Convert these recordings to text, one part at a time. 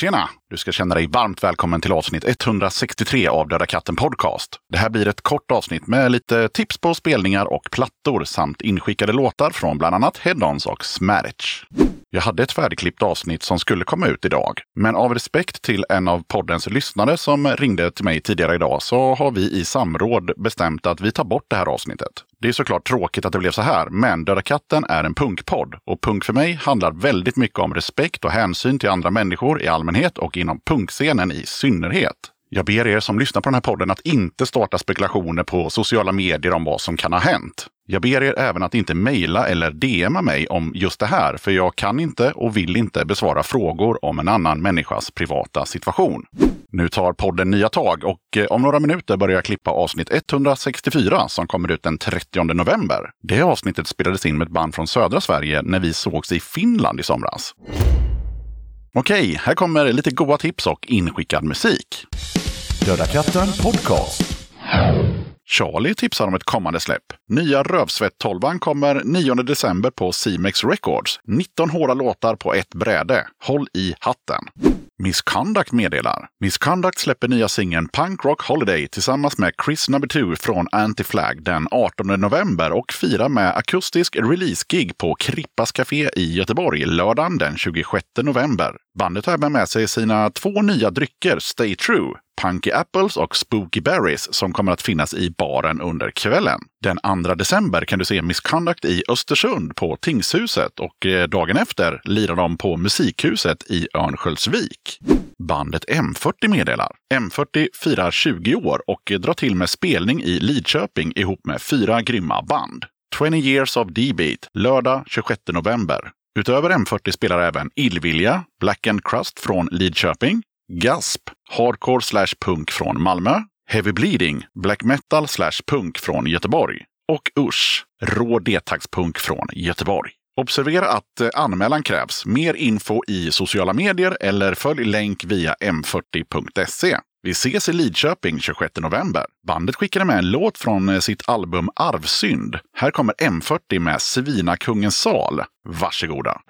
Tjena! Du ska känna dig varmt välkommen till avsnitt 163 av Döda katten Podcast. Det här blir ett kort avsnitt med lite tips på spelningar och plattor samt inskickade låtar från bland annat Headons och Smaritch. Jag hade ett färdigklippt avsnitt som skulle komma ut idag, men av respekt till en av poddens lyssnare som ringde till mig tidigare idag så har vi i samråd bestämt att vi tar bort det här avsnittet. Det är såklart tråkigt att det blev så här, men Döda katten är en punkpodd och punk för mig handlar väldigt mycket om respekt och hänsyn till andra människor i allmänhet och inom punkscenen i synnerhet. Jag ber er som lyssnar på den här podden att inte starta spekulationer på sociala medier om vad som kan ha hänt. Jag ber er även att inte mejla eller DMa mig om just det här, för jag kan inte och vill inte besvara frågor om en annan människas privata situation. Nu tar podden nya tag och eh, om några minuter börjar jag klippa avsnitt 164 som kommer ut den 30 november. Det avsnittet spelades in med ett band från södra Sverige när vi sågs i Finland i somras. Okej, här kommer lite goa tips och inskickad musik. Döda katten podcast. Charlie tipsar om ett kommande släpp. Nya Rövsvett-tolvan kommer 9 december på Cimex Records. 19 hårda låtar på ett bräde. Håll i hatten! Misconduct meddelar. Misconduct släpper nya singeln Punk Rock Holiday tillsammans med Chris Number 2 från Anti-Flag den 18 november och firar med akustisk release-gig på Krippas Café i Göteborg lördagen den 26 november. Bandet har även med sig sina två nya drycker Stay True, Punky Apples och Spooky Berries som kommer att finnas i baren under kvällen. Den 2 december kan du se Misconduct i Östersund på Tingshuset och eh, dagen efter lirar de på Musikhuset i Örnsköldsvik. Bandet M40 meddelar. M40 firar 20 år och drar till med spelning i Lidköping ihop med fyra grymma band. 20 years of D-beat, lördag 26 november. Utöver M40 spelar även Illvilja, Black and Crust från Lidköping, Gasp, hardcore slash punk från Malmö, Heavy Bleeding, black metal slash punk från Göteborg och Usch, rå detagspunk från Göteborg. Observera att eh, anmälan krävs. Mer info i sociala medier eller följ länk via m40.se. Vi ses i Lidköping 26 november. Bandet skickade med en låt från eh, sitt album Arvsynd. Här kommer M40 med Svina kungens sal. Varsågoda!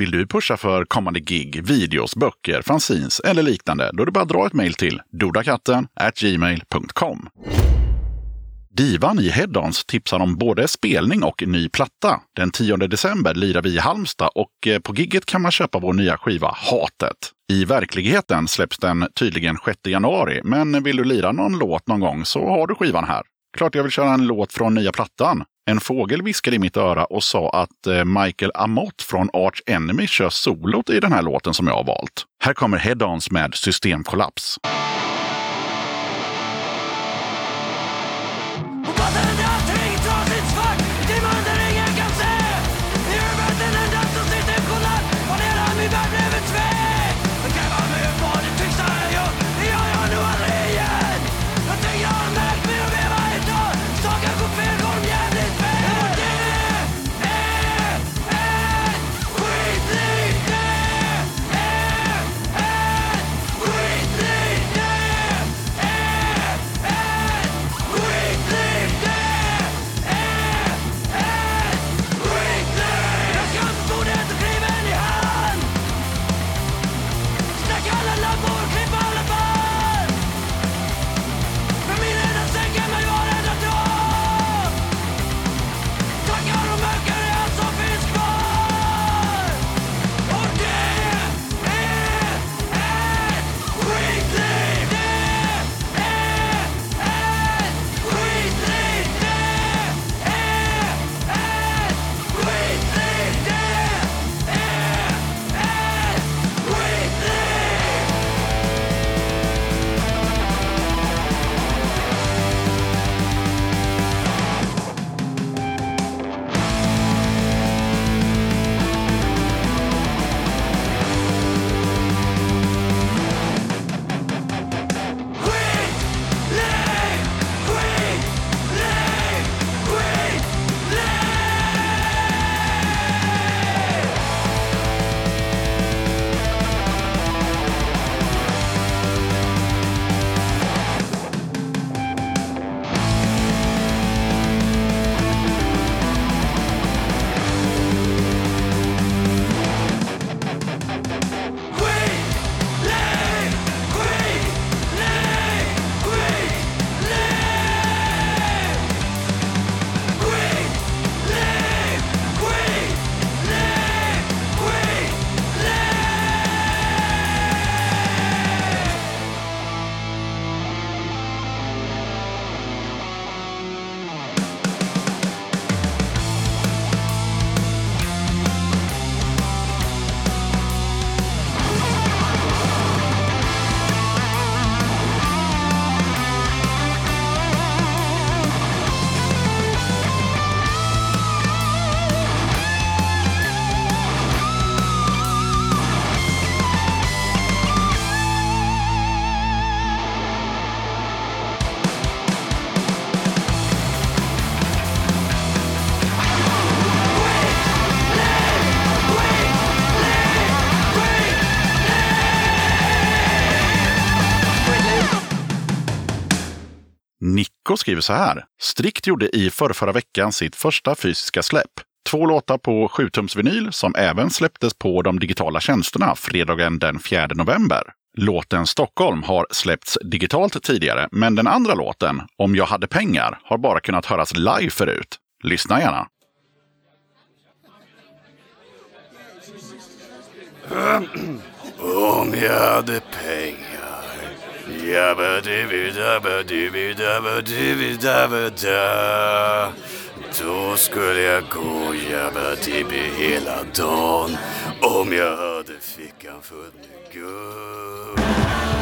Vill du pusha för kommande gig, videos, böcker, fanzines eller liknande? Då är det bara att dra ett mejl till dodakatten gmail.com. Divan i Headons tipsar om både spelning och ny platta. Den 10 december lirar vi i Halmstad och eh, på gigget kan man köpa vår nya skiva Hatet. I verkligheten släpps den tydligen 6 januari, men vill du lira någon låt någon gång så har du skivan här. Klart jag vill köra en låt från nya plattan. En fågel viskade i mitt öra och sa att eh, Michael Amott från Arch Enemy kör solot i den här låten som jag har valt. Här kommer Head-Ons med Systemkollaps. Nico skriver så här. Strikt gjorde i förrförra veckan sitt första fysiska släpp. Två låtar på 7-tums vinyl som även släpptes på de digitala tjänsterna fredagen den 4 november. Låten Stockholm har släppts digitalt tidigare, men den andra låten, Om jag hade pengar, har bara kunnat höras live förut. Lyssna gärna. Om jag hade pengar Jabba dibbi dabba dibbi dabba dibbi dabba da Då skulle jag gå jabba dibbi hela dagen Om jag hade fickan full med guld.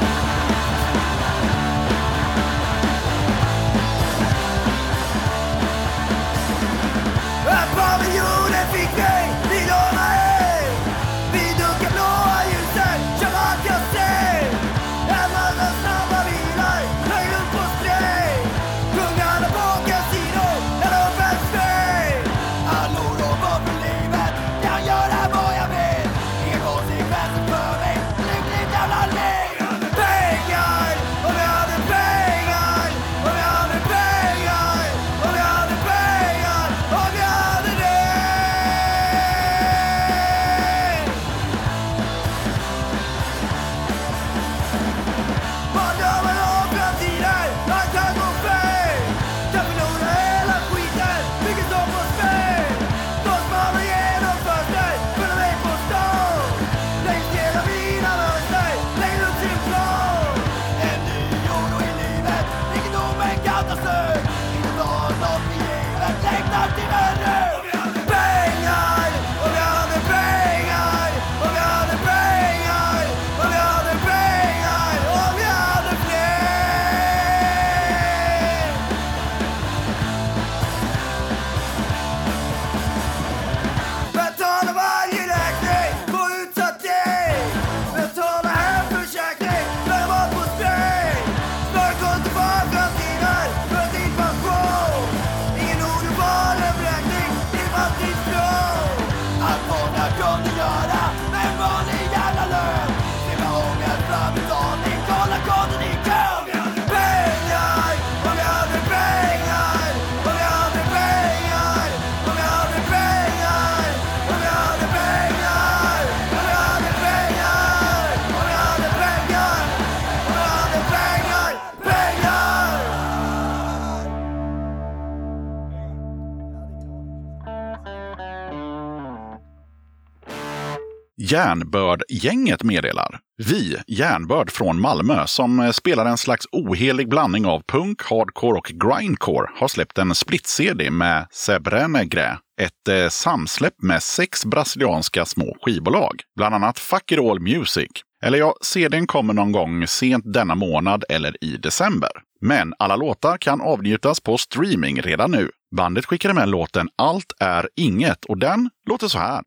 Järnbörd-gänget meddelar. Vi, Järnbörd från Malmö, som eh, spelar en slags ohelig blandning av punk, hardcore och grindcore, har släppt en split-CD med Sebrenegre, ett eh, samsläpp med sex brasilianska små skivbolag, bland annat Fuck It All Music. Eller ja, CDn kommer någon gång sent denna månad eller i december. Men alla låtar kan avnjutas på streaming redan nu. Bandet skickade med låten Allt är inget och den låter så här.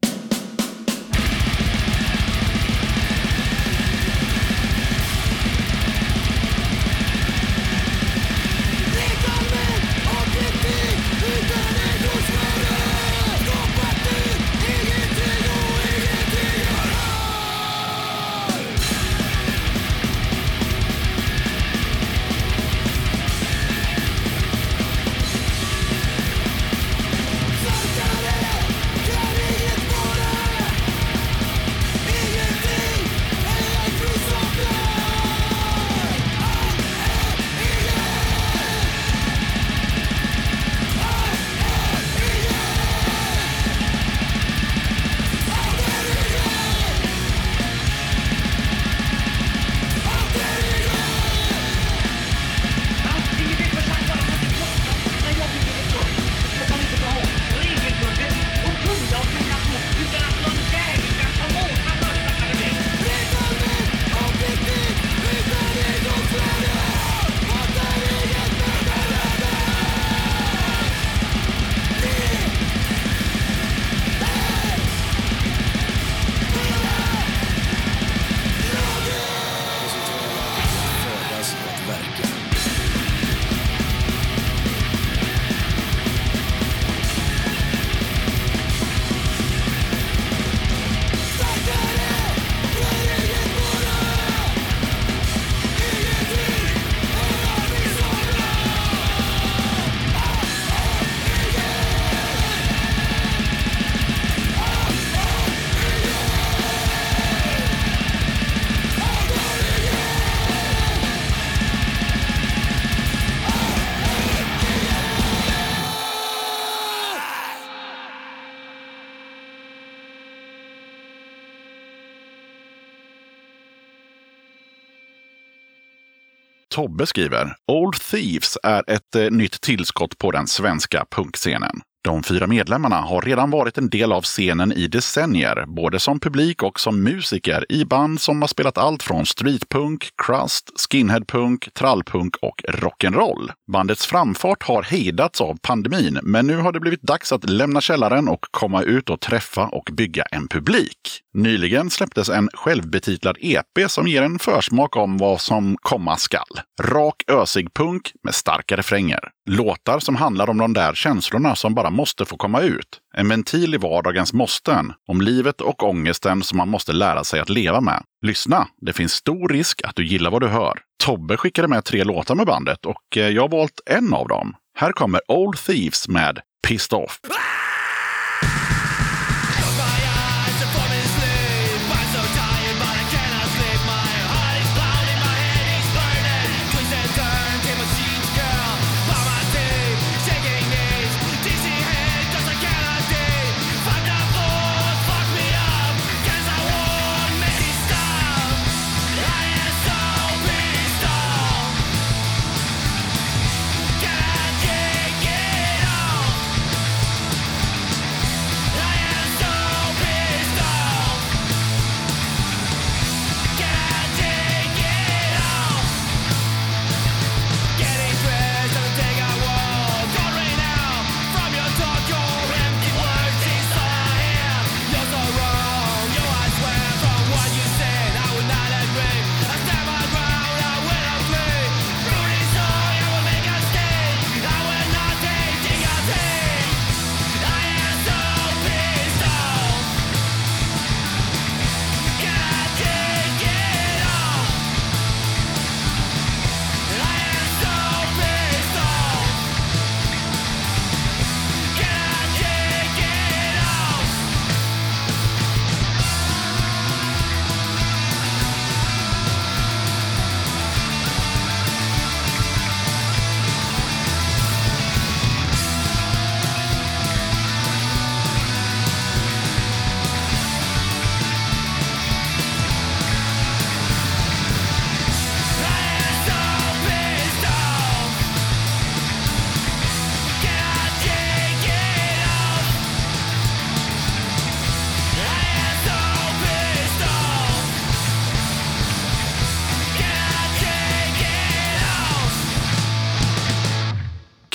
Tobbe skriver Old Thieves är ett eh, nytt tillskott på den svenska punkscenen. De fyra medlemmarna har redan varit en del av scenen i decennier, både som publik och som musiker i band som har spelat allt från streetpunk, crust, skinheadpunk, trallpunk och rock'n'roll. Bandets framfart har hejdats av pandemin, men nu har det blivit dags att lämna källaren och komma ut och träffa och bygga en publik. Nyligen släpptes en självbetitlad EP som ger en försmak om vad som komma skall. Rak ösig punk med starka refränger. Låtar som handlar om de där känslorna som bara måste få komma ut. En ventil i vardagens måsten. Om livet och ångesten som man måste lära sig att leva med. Lyssna, det finns stor risk att du gillar vad du hör. Tobbe skickade med tre låtar med bandet och eh, jag har valt en av dem. Här kommer Old Thieves med Pissed Off. Off?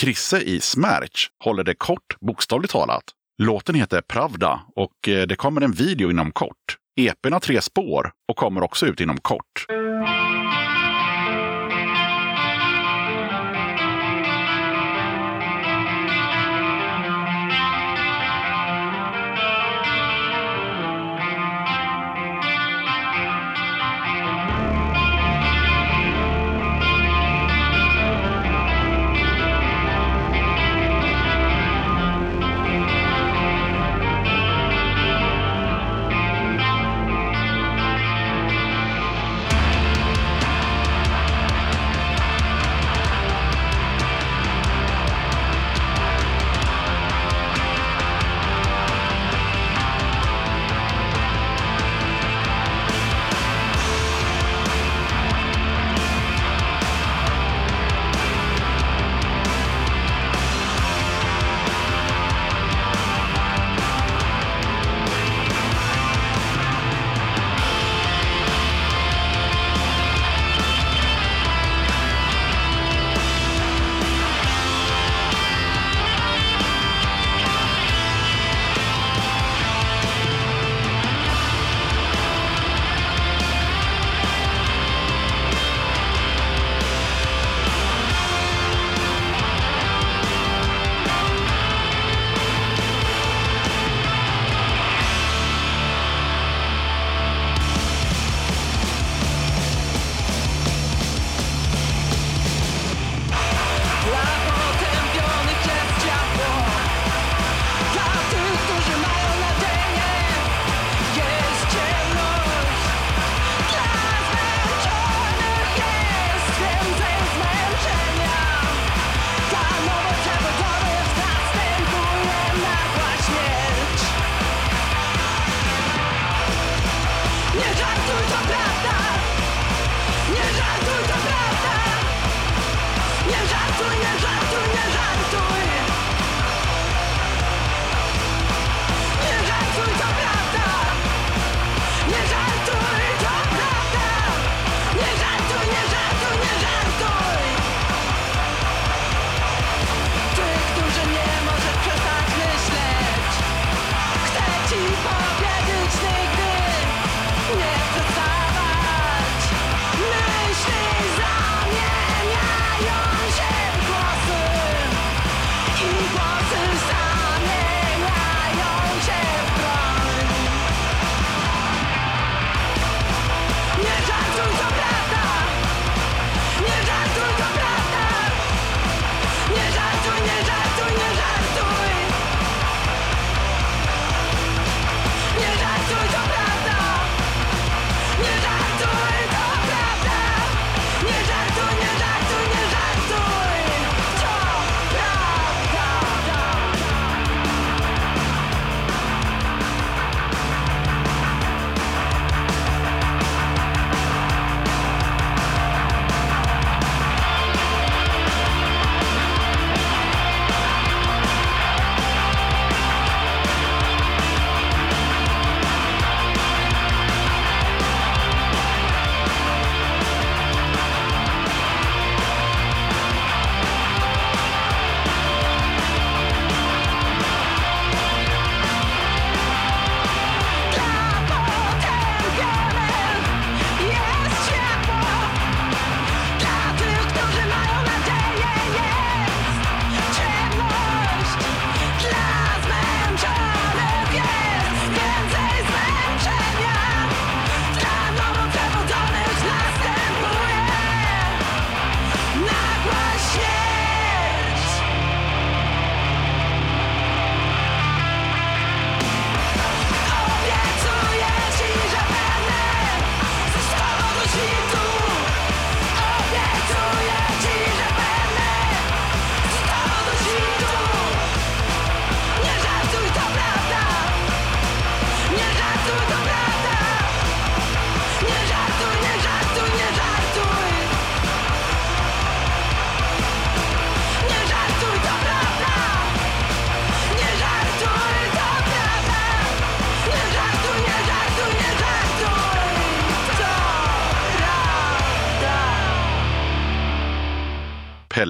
Krisse i Smärch håller det kort, bokstavligt talat. Låten heter Pravda och eh, det kommer en video inom kort. EPn har tre spår och kommer också ut inom kort.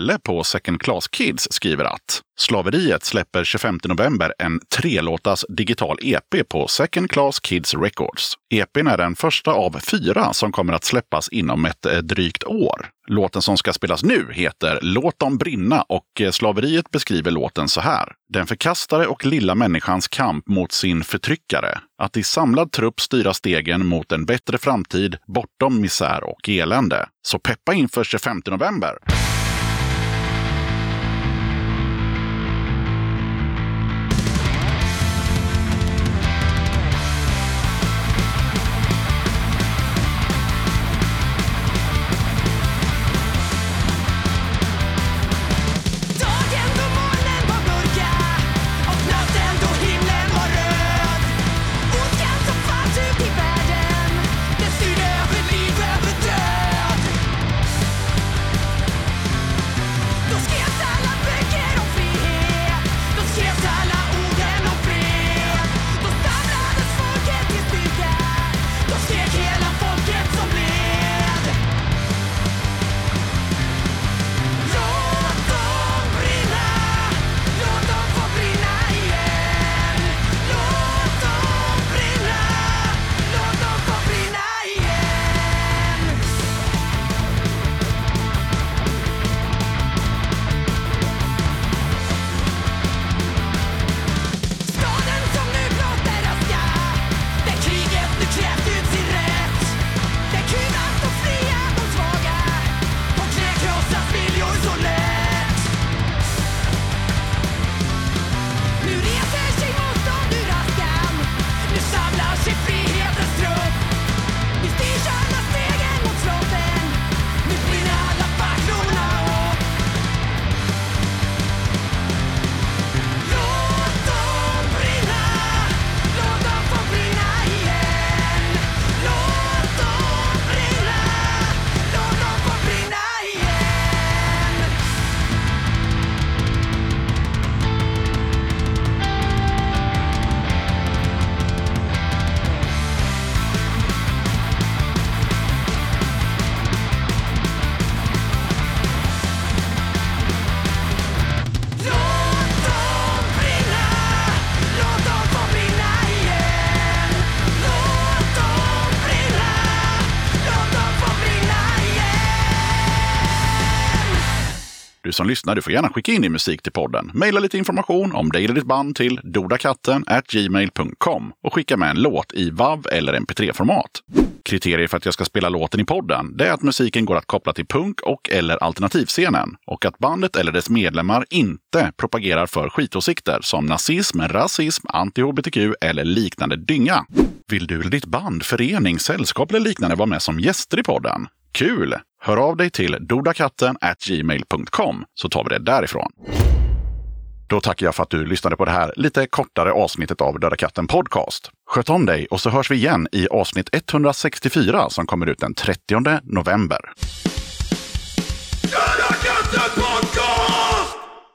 Pelle på Second Class Kids skriver att Slaveriet släpper 25 november en trelåtas digital EP på Second Class Kids Records. EPn är den första av fyra som kommer att släppas inom ett eh, drygt år. Låten som ska spelas nu heter Låt dem brinna och eh, Slaveriet beskriver låten så här. Den förkastare och lilla människans kamp mot sin förtryckare. Att i samlad trupp styra stegen mot en bättre framtid bortom misär och elände. Så peppa inför 25 november! Du som lyssnar, du får gärna skicka in din musik till podden. Maila lite information om dig eller ditt band till dodakatten gmail.com och skicka med en låt i WAV eller MP3-format. Kriterier för att jag ska spela låten i podden det är att musiken går att koppla till punk och eller alternativscenen och att bandet eller dess medlemmar inte propagerar för skitåsikter som nazism, rasism, anti-hbtq eller liknande dynga. Vill du eller ditt band, förening, sällskap eller liknande vara med som gäster i podden? Kul! Hör av dig till dodakatten gmail.com så tar vi det därifrån. Då tackar jag för att du lyssnade på det här lite kortare avsnittet av Döda katten Podcast. Sköt om dig och så hörs vi igen i avsnitt 164 som kommer ut den 30 november. Döda katten